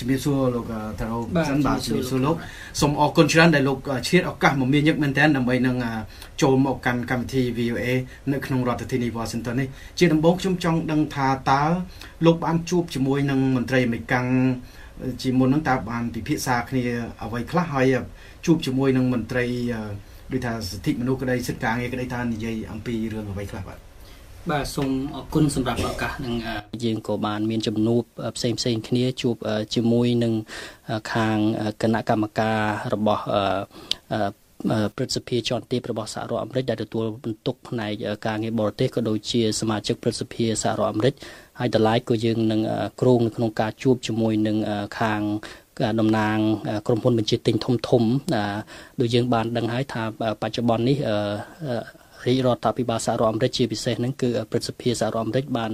ជំរាបសួរលោកតារ៉ូសិនបាទជំរាបសួរលោកសូមអរគុណច្រើនដែលលោកឆ្លៀតឱកាសមកមានញឹកមែនទែនដើម្បីនឹងចូលមកកាន់កម្មវិធី VOA នៅក្នុងរដ្ឋធានី Washington នេះជាដំបូងខ្ញុំចង់ដឹងថាតើលោកបានជួបជាមួយនឹងមន្ត្រីអមេរិកជាមុនហ្នឹងតើបានពិភាក្សាគ្នាអ្វីខ្លះហើយជួបជាមួយនឹងមន្ត្រីដូចថាសិទ្ធិមនុស្សក្តីសិទ្ធិការងារក្តីថានិយាយអំពីរឿងអ្វីខ្លះបាទ បាទសូមអរគុណសម្រាប់ឱកាសនឹងយើងក៏បានមានជំនួបផ្សេងផ្សេងគ្នាជួបជាមួយនឹងខាងគណៈកម្មការរបស់ព្រឹទ្ធសភាជាន់ទាបរបស់សហរដ្ឋអាមេរិកដែលទទួលបន្ទុកផ្នែកការងារបរទេសក៏ដូចជាសមាជិកព្រឹទ្ធសភាសហរដ្ឋអាមេរិកហើយតម្លៃក៏យើងនឹងគ្រោងនៅក្នុងការជួបជាមួយនឹងខាងតំណាងក្រុមហ៊ុនបញ្ជាទិញធំធំដូចយើងបានដឹងហើយថាបច្ចុប្បន្ននេះ រាជរដ្ឋាភិបាលសហរដ្ឋអាមេរិកជាពិសេសហ្នឹងគឺព្រឹទ្ធសភាសហរដ្ឋអាមេរិកបាន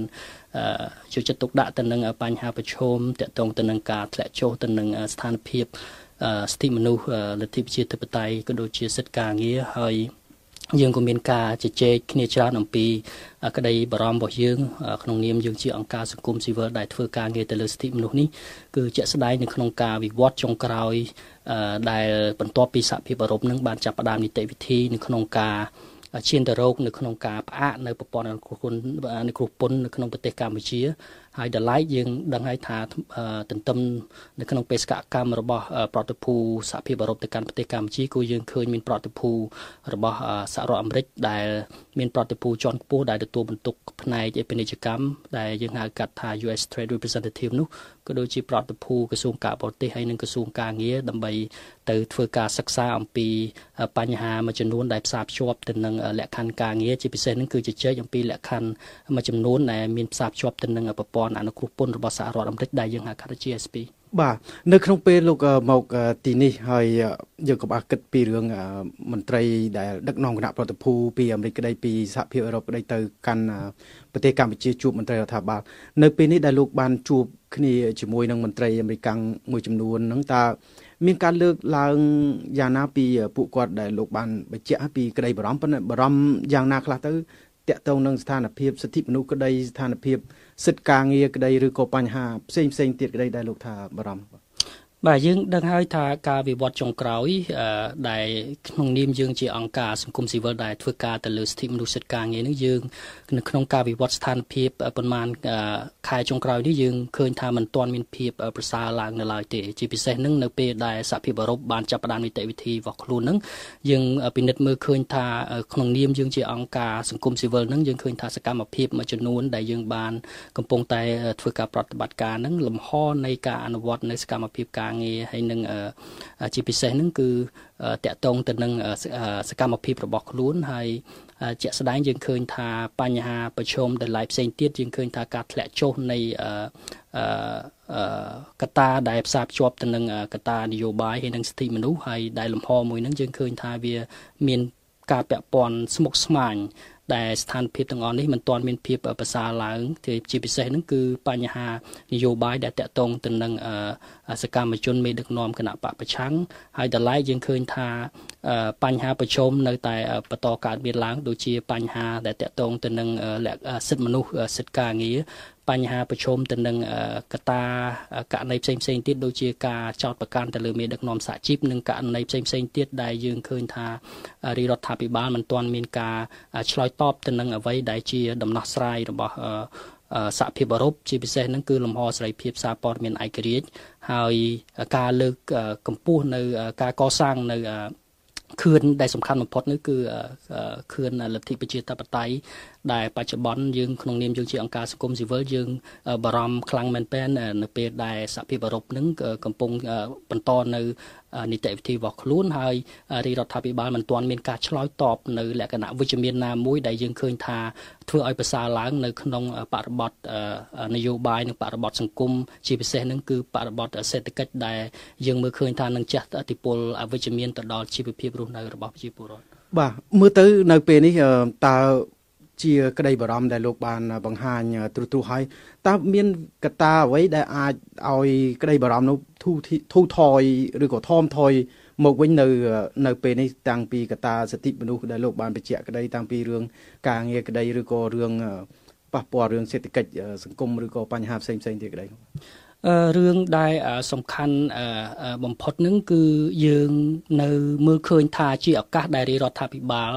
យកចិត្តទុកដាក់ទៅនឹងបញ្ហាប្រឈមទាក់ទងទៅនឹងការធ្លាក់ចុះទៅនឹងស្ថានភាពសិទ្ធិមនុស្សលទ្ធិប្រជាធិបតេយ្យក៏ដូចជាសិទ្ធិការងារហើយយើងក៏មានការជជែកគ្នាច្រើនអំពីក្តីបារម្ភរបស់យើងក្នុងនាមយើងជាអង្គការសង្គមស៊ីវិលដែលធ្វើការងារទៅលើសិទ្ធិមនុស្សនេះគឺជាក់ស្ដែងនៅក្នុងការវិវត្តចុងក្រោយដែលបន្ទាប់ពីសហភាពអឺរ៉ុបនឹងបានចាប់ផ្ដើមនីតិវិធីនៅក្នុងការ ឈានទៅរកនៅក្នុងការផ្អាកនៅប្រព័ន្ធអនុគ្រោះពន្ធអនុគ្រោះពន្ធនៅក្នុងប្រទេសកម្ពុជា ហើយតម្លៃយើងដឹងហើយថាទន្ទឹមនៅក្នុងបេសកកម្មរបស់ប្រតិភូសហភាពអឺរ៉ុបទៅកាន់ប្រទេសកម្ពុជាគឺយើងឃើញមានប្រតិភូរបស់សហរដ្ឋអាមេរិកដែលមានប្រតិភូជាន់ខ្ពស់ដែលទទួលបន្ទុកផ្នែកពាណិជ្ជកម្មដែលយើងហៅកាត់ថា US Trade Representative នោះក៏ដូចជាប្រតិភូក្រសួងការបរទេសហើយនិងក្រសួងការងារដើម្បីទៅធ្វើការសិក្សាអំពីបញ្ហាមួយចំនួនដែលផ្សារភ្ជាប់ទៅនឹងលក្ខខណ្ឌការងារជាពិសេសនឹងគឺជជែកអំពីលក្ខខណ្ឌមួយចំនួនដែលមានផ្សារភ្ជាប់ទៅនឹងប្រព័ន្ធអនុគ្រោះពន្ធរបស់សហរដ្ឋអាមេរិកដែលយើងហៅថា GSP បាទនៅក្នុងពេលលោកមកទីនេះហើយយើងក៏បានគិតពីរឿងមន្ត្រីដែលដឹកនាំគណៈប្រតិភូពីអាមេរិកក្តីពីសហភាពអឺរ៉ុបក្តីទៅកាន់ប្រទេសកម្ពុជាជួបមន្ត្រីរដ្ឋាភិបាលនៅពេលនេះដែលលោកបានជួបគ្នាជាមួយនឹងមន្ត្រីអាមេរិកមួយចំនួនហ្នឹងតើមានការលើកឡើងយ៉ាងណាពីពួកគាត់ដែលលោកបានបញ្ជាក់ពីក្តីបារម្ភប៉ុន្តែបារម្ភយ៉ាងណាខ្លះទៅតកតងនឹងស្ថានភាពសិទ្ធិមនុស្សក្តីស្ថានភាព សិទ្ធិការងារក្តីឬក៏បញ្ហាផ្សេងផ្សេងទៀតក្តីដែលលោកថាបារម្ភ បាទយើងដឹងហើយថាការវិវត្តចុងក្រោយដែលក្នុងនាមយើងជាអង្គការសង្គមស៊ីវិលដែលធ្វើការទៅលើសិទ្ធិមនុស្សសិទ្ធិការងារនេះយើងនៅក្នុងការវិវត្តស្ថានភាពប្រមាណខែចុងក្រោយនេះយើងឃើញថាมันទាន់មានភាពប្រសើរឡើងនៅឡើយទេជាពិសេសនឹងនៅពេលដែលសហភាពអឺរ៉ុបបានចាប់ផ្ដើមនីតិវិធីរបស់ខ្លួននឹងយើងពិនិត្យមើលឃើញថាក្នុងនាមយើងជាអង្គការសង្គមស៊ីវិលនឹងយើងឃើញថាសកម្មភាពមួយចំនួនដែលយើងបានកំពុងតែធ្វើការប្រតិបត្តិការនឹងលំហនៃការអនុវត្តនៅសកម្មភាពការងារហើយនឹងជាពិសេសនឹងគឺតកតងទៅនឹងសកម្មភាពរបស់ខ្លួនហើយជាក់ស្ដែងយើងឃើញថាបញ្ហាប្រឈមដែលឡាយផ្សេងទៀតយើងឃើញថាការធ្លាក់ចុះនៃកត្តាដែលផ្សារភ្ជាប់ទៅនឹងកត្តានយោបាយហើយនិងសិទ្ធិមនុស្សហើយដែលលំហមួយហ្នឹងយើងឃើញថាវាមានការពាក់ព័ន្ធស្មុគស្មាញ ដែលស្ថានភាពទាំងអស់នេះមិនទាន់មានភាពប្រសើរឡើងជាពិសេសហ្នឹងគឺបញ្ហានយោបាយដែលតកតងទៅនឹងសកម្មជនមេដឹកនាំគណៈបកប្រឆាំងហើយតម្លៃយើងឃើញថាបញ្ហាប្រឈមនៅតែបន្តកើតមានឡើងដូចជាបញ្ហាដែលតកតងទៅនឹងសិទ្ធិមនុស្សសិទ្ធិការងារ បញ្ហាប្រឈមទៅនឹងកត្តាករណីផ្សេងផ្សេងទៀតដូចជាការចោទប្រកាន់ទៅលើមេដឹកនាំសហជីពនិងករណីផ្សេងផ្សេងទៀតដែលយើងឃើញថារាជរដ្ឋាភិបាលមិនទាន់មានការឆ្លើយតបទៅនឹងអ្វីដែលជាដំណោះស្រាយរបស់សហភាពអឺរ៉ុបជាពិសេសហ្នឹងគឺលំហសេរីភាពសារព័ត៌មានឯករាជ្យហើយការលើកកម្ពស់នៅការកសាងនៅខឿនដែលសំខាន់បំផុតនោះគឺខឿនលទ្ធិប្រជាធិបតេយ្យ ដែលបច្ចុប្បន្នយើងក្នុងនាមយើងជាអង្គការសង្គមស៊ីវិលយើងបារម្ភខ្លាំងមែនទែននៅពេលដែលសហភាពអឺរ៉ុបនឹងកំពុងបន្តនៅនីតិវិធីរបស់ខ្លួនហើយរាជរដ្ឋាភិបាលមិនទាន់មានការឆ្លើយតបនៅលក្ខណៈវិជ្ជមានណាមួយដែលយើងឃើញថាធ្វើឲ្យប្រសើរឡើងនៅក្នុងបរិបទនយោបាយនិងបរិបទសង្គមជាពិសេសនឹងគឺបរិបទសេដ្ឋកិច្ចដែលយើងមើលឃើញថានឹងជះឥទ្ធិពលអវិជ្ជមានទៅដល់ជីវភាពរស់នៅរបស់ប្រជាពលរដ្ឋបាទមើលទៅនៅពេលនេះតើ ជាក្តីបារម្ភដែលលោកបានបង្ហាញទ្រុសទ្រុសហើយតើមានកត្តាអ្វីដែលអាចឲ្យក្តីបារម្ភនោះធូរធូរថយឬក៏ថមថយមកវិញនៅនៅពេលនេះតាំងពីកត្តាសិទ្ធិមនុស្សដែលលោកបានបញ្ជាក់ក្តីតាំងពីរឿងការងារក្តីឬក៏រឿងប៉ះពាល់រឿងសេដ្ឋកិច្ចសង្គមឬក៏បញ្ហាផ្សេងផ្សេងទៀតក្តី រឿងដែលសំខាន់បំផុតនឹងគឺយើងនៅមើលឃើញថាជាឱកាសដែលរដ្ឋាភិបាល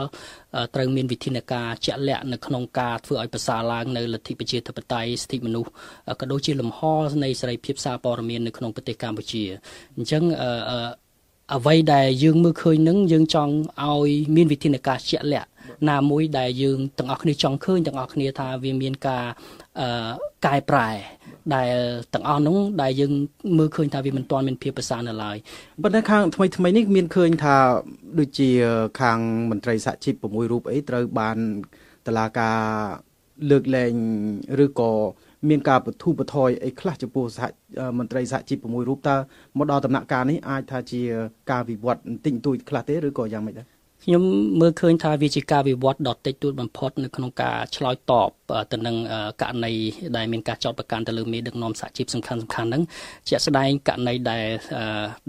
ត្រូវមានវិធានការជាក់លាក់នៅក្នុងការធ្វើឲ្យប្រសើរឡើងនៅលទ្ធិប្រជាធិបតេយ្យសិទ្ធិមនុស្សក៏ដូចជាលំហនៃសេរីភាពសារព័ត៌មាននៅក្នុងប្រទេសកម្ពុជាអញ្ចឹងអ្វីដែលយើងមើលឃើញនឹងយើងចង់ឲ្យមានវិធានការជាក់លាក់ណាមួយដែលយើងទាំងអស់គ្នាចង់ឃើញទាំងអស់គ្នាថាវាមានការ កែប្រែ ដែលទាំងអស់នោះដែលយើងមើលឃើញថាវាមិនទាន់មានភាពប្រសើរនៅឡើយប៉ុន្តែខាងថ្មីថ្មីនេះមានឃើញថាដូចជាខាងមន្ត្រីសហជីព6រូបអីត្រូវបានតឡាការលើកលែងឬក៏មានការបធូរបថយអីខ្លះចំពោះសហមន្ត្រីសហជីព6រូបតើមកដល់ដំណាក់កាលនេះអាចថាជាការវិវត្តបន្តិចបន្តួចខ្លះទេឬក៏យ៉ាងម៉េចដែរ ខ្ញុំមើលឃើញថាវាជាការវិវត្តដ៏តិចតួចបំផុតនៅក្នុងការឆ្លើយតបទៅនឹងករណីដែលមានការចោទប្រកាន់ទៅលើមេដឹកនាំសហជីពសំខាន់សំខាន់ហ្នឹងជាក់ស្ដែងករណីដែល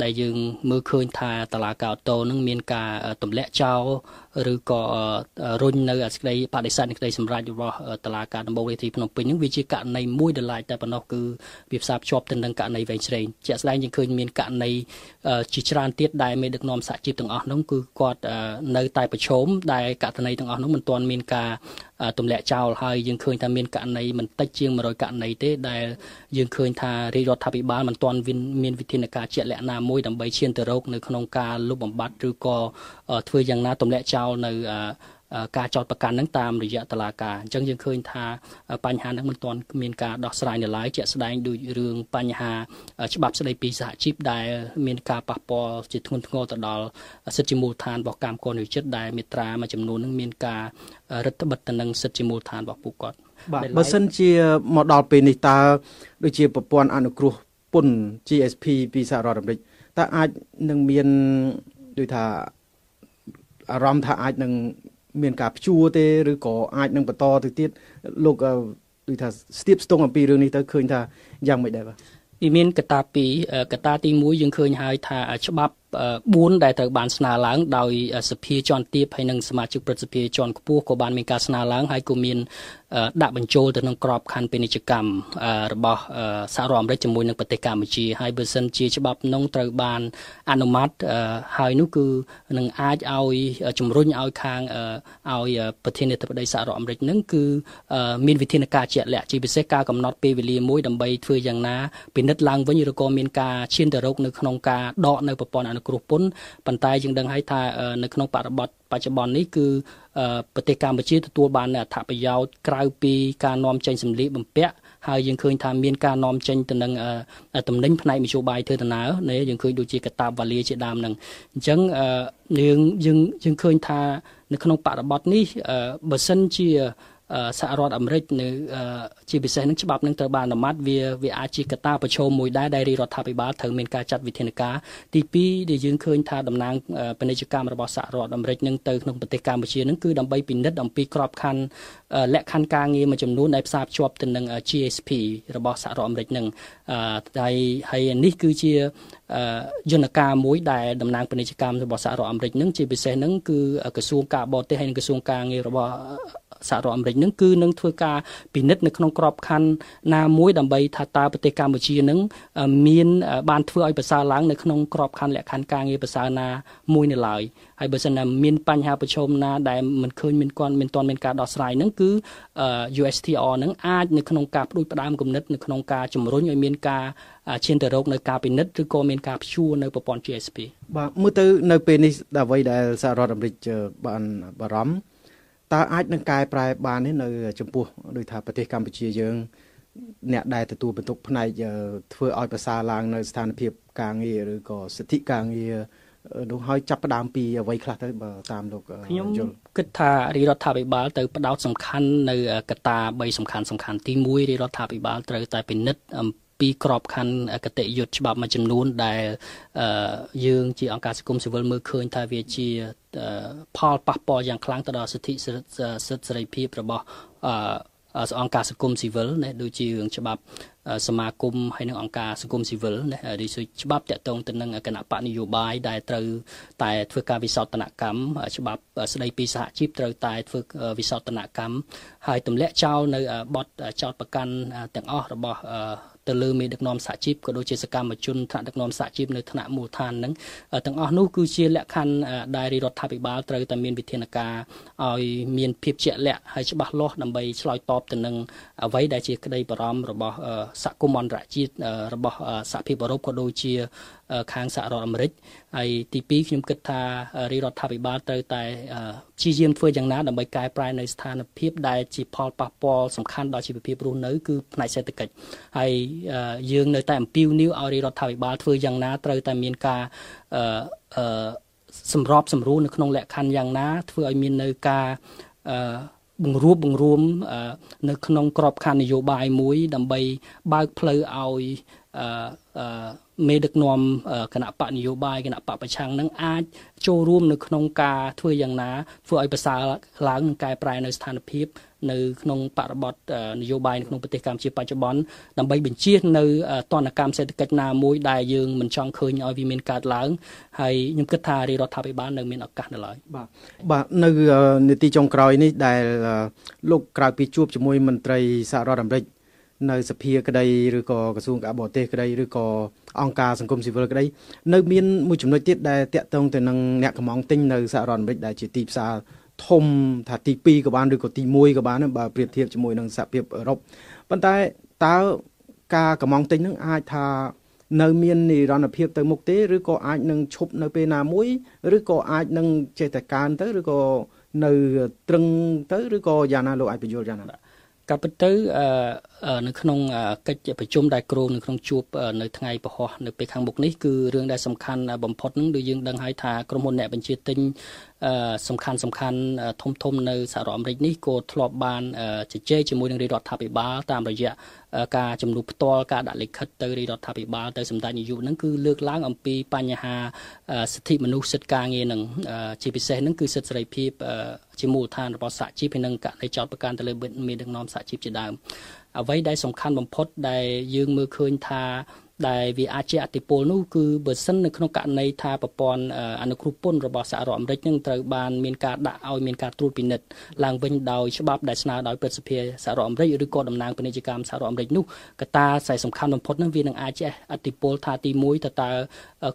ដែលយើងមើលឃើញថាតឡាកាអូតូហ្នឹងមានការទម្លាក់ចោលឬក៏រុញនៅសេចក្តីបដិសេធនៃក្តីសម្រេចរបស់តឡាការដំបូងរាជធានីភ្នំពេញហ្នឹងវាជាករណីមួយដែលឡាយតែប៉ុណ្ណោះគឺវាផ្សារភ្ជាប់ទៅនឹងករណីវែងឆ្វេងជាក់ស្ដែងយើងឃើញមានករណីជាច្រើនទៀតដែលមេដឹកនាំសហជីពទាំងអស់ហ្នឹងគឺគាត់នៅតែប្រឈមដែលករណីទាំងអស់ហ្នឹងមិនទាន់មានការទម្លាក់ចោលហើយយើងឃើញថាមានករណីមិនតិចជាង100ករណីទេដែលយើងឃើញថារាជរដ្ឋាភិបាលមិនទាន់មានវិធានការជាក់លាក់ណាមួយដើម្បីឈានទៅរកនៅក្នុងការលុបបំបាត់ឬក៏ធ្វើយ៉ាងណាទម្លាក់ចោលនៅការចោតប្រកាន់នឹងតាមរយៈតឡាការអញ្ចឹងយើងឃើញថាបញ្ហានឹងមិនទាន់មានការដោះស្រាយនៅឡើយជាក់ស្ដែងដូចរឿងបញ្ហាច្បាប់ស្ដីពីសហជីពដែលមានការប៉ះពាល់ជាធ្ងន់ធ្ងរទៅដល់សិទ្ធិជាមូលដ្ឋានរបស់កម្មករនិយោជិតដែលមេត្រាមួយចំនួននឹងមានការរដ្ឋបិទទៅនឹងសិទ្ធិជាមូលដ្ឋានរបស់ពួកគាត់បាទបើសិនជាមកដល់ពេលនេះតើដូចជាប្រព័ន្ធអនុគ្រោះពន្ធ GSP ពីសហរដ្ឋអាមេរិកតើអាចនឹងមានដូចថា អារម្មណ៍ថាអាចនឹងមានការព្យួរទេឬក៏អាចនឹងបន្តទៅទៀតលោកដូចថាស្ទាបស្ទងអំពីរឿងនេះទៅឃើញថាយ៉ាងម៉េចដែរបាទវាមានកតាពីរកតាទី1យើងឃើញហើយថាច្បាប់4ដែលត្រូវបានស្នើឡើងដោយសភាជាន់ទាបហើយនិងសមាជិកព្រឹទ្ធសភាជាន់ខ្ពស់ក៏បានមានការស្នើឡើងហើយក៏មាន ដាក់បញ្ចូលទៅក្នុងក្របខ័ណ្ឌពាណិជ្ជកម្មរបស់សហរដ្ឋអាមេរិកជាមួយនឹងប្រទេសកម្ពុជាហើយបើសិនជាច្បាប់នោះត្រូវបានអនុម័តហើយនោះគឺនឹងអាចឲ្យជំរុញឲ្យខាងឲ្យប្រធានាធិបតីសហរដ្ឋអាមេរិកនឹងគឺមានវិធានការជាក់លាក់ជាពិសេសការកំណត់ពេលវេលាមួយដើម្បីធ្វើយ៉ាងណាពិនិត្យឡើងវិញឬក៏មានការឈានទៅរកនៅក្នុងការដកនៅប្រព័ន្ធអនុគ្រោះពន្ធប៉ុន្តែយើងដឹងហើយថានៅក្នុងបរិបទ បច្ចុប្បន្ននេះគឺប្រទេសកម្ពុជាទទួលបានអត្ថប្រយោជន៍ក្រៅពីការនាំចេញសម្លៀកបំពាក់ហើយយើងឃើញថាមានការនាំចេញទៅនឹងតំណែងផ្នែកមជ្ឈបាយធ្វើដំណើរនេះយើងឃើញដូចជាកតាបវ៉ាលាជាដើមហ្នឹងអញ្ចឹងយើងយើងយើងឃើញថានៅក្នុងបរិបទនេះបើសិនជា សហរដ្ឋអាមេរិកនៅជាពិសេសនឹងច្បាប់នឹងត្រូវបានអនុម័តវាវាអាចជាកត្តាប្រឈមមួយដែរដែលរដ្ឋាភិបាលត្រូវមានការចាត់វិធានការទី2ដែលយើងឃើញថាតំណាងពាណិជ្ជកម្មរបស់សហរដ្ឋអាមេរិកនឹងទៅក្នុងប្រទេសកម្ពុជានឹងគឺដើម្បីពិនិត្យអំពីក្របខ័ណ្ឌលក្ខខណ្ឌការងារមួយចំនួនដែលផ្សារភ្ជាប់ទៅនឹង GSP របស់សហរដ្ឋអាមេរិកនឹងហើយហើយនេះគឺជាយន្តការមួយដែលតំណាងពាណិជ្ជកម្មរបស់សហរដ្ឋអាមេរិកនឹងជាពិសេសនឹងគឺក្រសួងការបរទេសហើយនិងក្រសួងការងាររបស់ សហរដ្ឋអាមេរិកនឹងគឺនឹងធ្វើការពិនិត្យនៅក្នុងក្របខ័ណ្ឌណាមួយដើម្បីថាតើប្រទេសកម្ពុជានឹងមានបានធ្វើឲ្យប្រសើរឡើងនៅក្នុងក្របខ័ណ្ឌលក្ខខណ្ឌការងារប្រសើរណាមួយនៅឡើយហើយបើសិនណាមានបញ្ហាប្រឈមណាដែលមិនឃើញមានគាត់មានទាន់មានការដោះស្រាយហ្នឹងគឺ USTR ហ្នឹងអាចនៅក្នុងការផ្ដួចផ្ដើមគំនិតនៅក្នុងការជំរុញឲ្យមានការឈានទៅរកនៅការពិនិត្យឬក៏មានការព្យួរនៅប្រព័ន្ធ GSP បាទមើលទៅនៅពេលនេះអ្វីដែលសហរដ្ឋអាមេរិកបានបារម្ភ តើអាចនឹងកែប្រែបានទេនៅ ចំពោះដូចថាប្រទេសកម្ពុជាយើង អ្នកដែលទទួលបន្ទុកផ្នែកធ្វើឲ្យប្រសើរឡើងនៅស្ថានភាពការងារឬក៏សិទ្ធិការងារនោះហើយចាប់ផ្ដើមពីអ្វីខ្លះទៅបើតាមលោកខ្ញុំគិតថារាជរដ្ឋាភិបាលទៅផ្ដោតសំខាន់នៅកត្តា3សំខាន់សំខាន់ទី1រាជរដ្ឋាភិបាលត្រូវតែពិនិត្យអំពី ក្របខ័ណ្ឌកតិយុត្តច្បាប់មួយចំនួនដែលយើងជាអង្គការសង្គមស៊ីវិលមើលឃើញថាវាជាផលប៉ះពាល់យ៉ាងខ្លាំងទៅដល់សិទ្ធិសិទ្ធិសេរីភាពរបស់អង្គការសង្គមស៊ីវិលណាដូចជារឿងច្បាប់សមាគមហើយនិងអង្គការសង្គមស៊ីវិលណារីសុច្បាប់តាក់ទងទៅនឹងគណៈបកនយោបាយដែលត្រូវតែធ្វើការវិសោធនកម្មច្បាប់ស្ដីពីសហជីពត្រូវតែធ្វើវិសោធនកម្មហើយទម្លាក់ចោលនៅបទចោតប្រកាន់ទាំងអស់របស់ ទៅលើមេដឹកនាំសហជីពក៏ដូចជាសកម្មជនថ្នាក់ដឹកនាំសហជីពនៅថ្នាក់មូលដ្ឋានហ្នឹងទាំងអស់នោះគឺជាលក្ខខណ្ឌដែលរដ្ឋាភិបាលត្រូវតែមានវិធានការឲ្យមានភាពជាក់លាក់ហើយច្បាស់លាស់ដើម្បីឆ្លើយតបទៅនឹងអ្វីដែលជាក្តីបារម្ភរបស់សហគមន៍អន្តរជាតិរបស់សហភាពអឺរ៉ុបក៏ដូចជា ខាងសហរដ្ឋអាមេរិកហើយទី2ខ្ញុំគិតថារាជរដ្ឋាភិបាលត្រូវតែព្យាយាមធ្វើយ៉ាងណាដើម្បីកែប្រែនៅស្ថានភាពដែលជាផលប៉ះពាល់សំខាន់ដល់ជីវភាពរស់នៅគឺផ្នែកសេដ្ឋកិច្ចហើយយើងនៅតែអំពាវនាវឲ្យរាជរដ្ឋាភិបាលធ្វើយ៉ាងណាត្រូវតែមានការអឺសម្របសម្រួលនៅក្នុងលក្ខខណ្ឌយ៉ាងណា ធ្វើឲ្យមាននៅការអឺបង្រួបបង្រួមនៅក្នុងក្របខ័ណ្ឌនយោបាយមួយ ដើម្បីបើកផ្លូវឲ្យអឺ មេដឹកនាំគណៈបកនយោបាយគណៈបកប្រឆាំងនឹងអាចចូលរួមនៅក្នុងការធ្វើយ៉ាងណាធ្វើឲ្យប្រសើរឡើងនិងកែប្រែនៅស្ថានភាពនៅក្នុងបរិបទនយោបាយនៅក្នុងប្រទេសកម្ពុជាបច្ចុប្បន្នដើម្បីបញ្ជៀសនៅតនកម្មសេដ្ឋកិច្ចណាមួយដែលយើងមិនចង់ឃើញឲ្យវាមានកើតឡើងហើយខ្ញុំគិតថារាជរដ្ឋាភិបាលនៅមានឱកាសនៅឡើយបាទបាទនៅនីតិចុងក្រោយនេះដែលលោកក្រៅពីជួបជាមួយមន្ត្រីសហរដ្ឋអាមេរិក នៅសភាក្តីឬក៏ក្រសួងការបរទេសក្តីឬក៏អង្គការសង្គមស៊ីវិលក្តីនៅមានមួយចំណុចទៀតដែលតាក់ទងទៅនឹងអ្នកកំងទិញនៅសហរដ្ឋអាមេរិកដែលជាទីផ្សារធំថាទី2ក៏បានឬក៏ទី1ក៏បានបើប្រៀបធៀបជាមួយនឹងសហភាពអឺរ៉ុបប៉ុន្តែតើការកំងទិញនឹងអាចថានៅមាននិរន្តរភាពទៅមុខទេឬក៏អាចនឹងឈប់នៅពេលណាមួយឬក៏អាចនឹងចេះតែកើនទៅឬក៏នៅត្រឹងទៅឬក៏យ៉ាងណាលោកអាចបញ្យល់យ៉ាងណា ការពិតទៅនៅក្នុងកិច្ចប្រជុំដែលគ្រោងនៅក្នុងជួបនៅថ្ងៃពហុនៅពេលខាងមុខនេះគឺរឿងដែលសំខាន់បំផុតនឹងដូចយើងដឹងហើយថាក្រុមហ៊ុនអ្នកបញ្ជាទិញ សំខាន់សំខាន់ធំធំនៅសហរដ្ឋអាមេរិកនេះក៏ធ្លាប់បានជជែកជាមួយនឹងរាជរដ្ឋាភិបាលតាមរយៈការជំនួបផ្ទាល់ការដាក់លិខិតទៅរាជរដ្ឋាភិបាលទៅសម្ដេចនាយកហ្នឹងគឺលើកឡើងអំពីបញ្ហាសិទ្ធិមនុស្សសិទ្ធិការងារហ្នឹងជាពិសេសហ្នឹងគឺសិទ្ធិសេរីភាពជាមូលដ្ឋានរបស់សហជីពហើយនឹងករណីចោតប្រកាន់ទៅលើមេដឹកនាំសហជីពជាដើមអ្វីដែលសំខាន់បំផុតដែលយើងមើលឃើញថា ដែលវាអាចជាអតិពលនោះគឺបើសិននៅក្នុងករណីថាប្រព័ន្ធអនុគ្រោះពន្ធរបស់សហរដ្ឋអាមេរិកនឹងត្រូវបានមានការដាក់ឲ្យមានការត្រួតពិនិត្យឡើងវិញដោយច្បាប់ដែលស្នើដោយព្រឹទ្ធសភាសហរដ្ឋអាមេរិកឬក៏តំណាងពាណិជ្ជកម្មសហរដ្ឋអាមេរិកនោះកត្តាខ្សែសំខាន់បំផុតនឹងវានឹងអាចជាអតិពលថាទី1តើតើ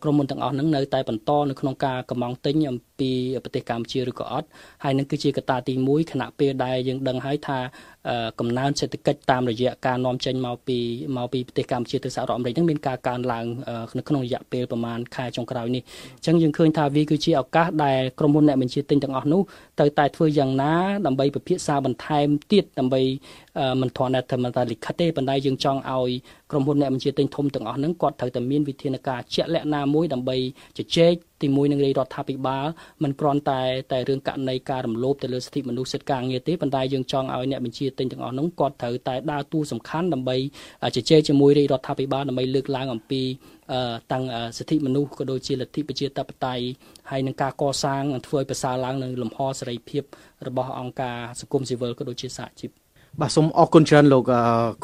ក្រុមហ៊ុនទាំងអស់នឹងនៅតែបន្តនៅក្នុងការកម្មង់ទិញអំពីប្រទេសកម្ពុជាឬក៏អត់ហើយនឹងគឺជាកត្តាទី1ខណៈពេលដែលយើងដឹងហើយថាកំណើនសេដ្ឋកិច្ចតាមរយៈការនាំចេញមកពីមកពីប្រទេសកម្ពុជាទៅសហរដ្ឋអាមេរិកនឹងមានការកើនឡើងនៅក្នុងរយៈពេលប្រមាណខែចុងក្រោយនេះអញ្ចឹងយើងឃើញថាវាគឺជាឱកាសដែលក្រុមហ៊ុនអ្នកបញ្ជាទិញទាំងអស់នោះត្រូវតែធ្វើយ៉ាងណាដើម្បីពិភាក្សាបន្ថែមទៀតដើម្បីមិនធន់តែមិនតែលិខិតទេប៉ុន្តែយើងចង់ឲ្យក្រុមហ៊ុនអ្នកបញ្ជាទិញធំទាំងអស់ហ្នឹងគាត់ត្រូវតែមានវិធានការជាក់លាក់ណាមួយដើម្បីជជែកទីមួយនឹងរាជរដ្ឋាភិបាលមិនគ្រាន់តែតែរឿងករណីការរំលោភទៅលើសិទ្ធិមនុស្សសិទ្ធិការងារទេប៉ុន្តែយើងចង់ឲ្យអ្នកបញ្ជាទិញទាំងអស់នោះគាត់ត្រូវតែដើរតួសំខាន់ដើម្បីជជែកជាមួយរាជរដ្ឋាភិបាលដើម្បីលើកឡើងអំពីតាំងសិទ្ធិមនុស្សក៏ដូចជាលទ្ធិប្រជាធិបតេយ្យហើយនឹងការកសាងធ្វើឲ្យប្រសើរឡើងនៅលំហសេរីភាពរបស់អង្គការសង្គមស៊ីវិលក៏ដូចជាសហជីព បាទសូមអរគុណច្រើនលោក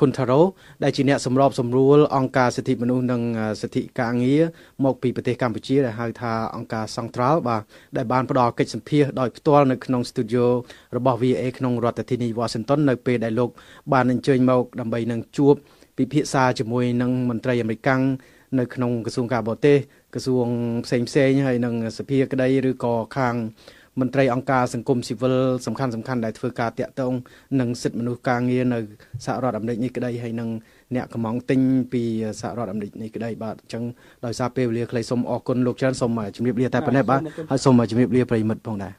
គុណថារ៉ូដែលជាអ្នកសម្របសម្រួលអង្គការសិទ្ធិមនុស្សនិងសិទ្ធិការងារមកពីប្រទេសកម្ពុជាដែលហៅថាអង្គការសង្ត្រាល់បាទដែលបានផ្ដល់កិច្ចសម្ភាសដោយផ្ទាល់នៅក្នុងស្ទូឌីយោរបស់ VA ក្នុងរដ្ឋធានី Washington នៅពេលដែលលោកបានអញ្ជើញមកដើម្បីនឹងជួបពិភាក្សាជាមួយនឹងមន្ត្រីអាមេរិកនៅក្នុងក្រសួងការបរទេសក្រសួងផ្សេងផ្សេងហើយនឹងសភាក្តីឬក៏ខាង មន្ត្រីអង្គការសង្គមស៊ីវិលសំខាន់សំខាន់ដែលធ្វើការតាក់ទងនឹងសិទ្ធិមនុស្សការងារនៅសហរដ្ឋអាមេរិកនេះក្តីហើយនឹងអ្នកកំងទិញពីសហរដ្ឋអាមេរិកនេះក្តីបាទអញ្ចឹងដោយសារពេលវេលាខ្លីសូមអរគុណលោកច្រើនសូមជម្រាបលាតែប៉ុណ្ណេះបាទហើយសូមជម្រាបលាប្រិមិត្តផងដែរ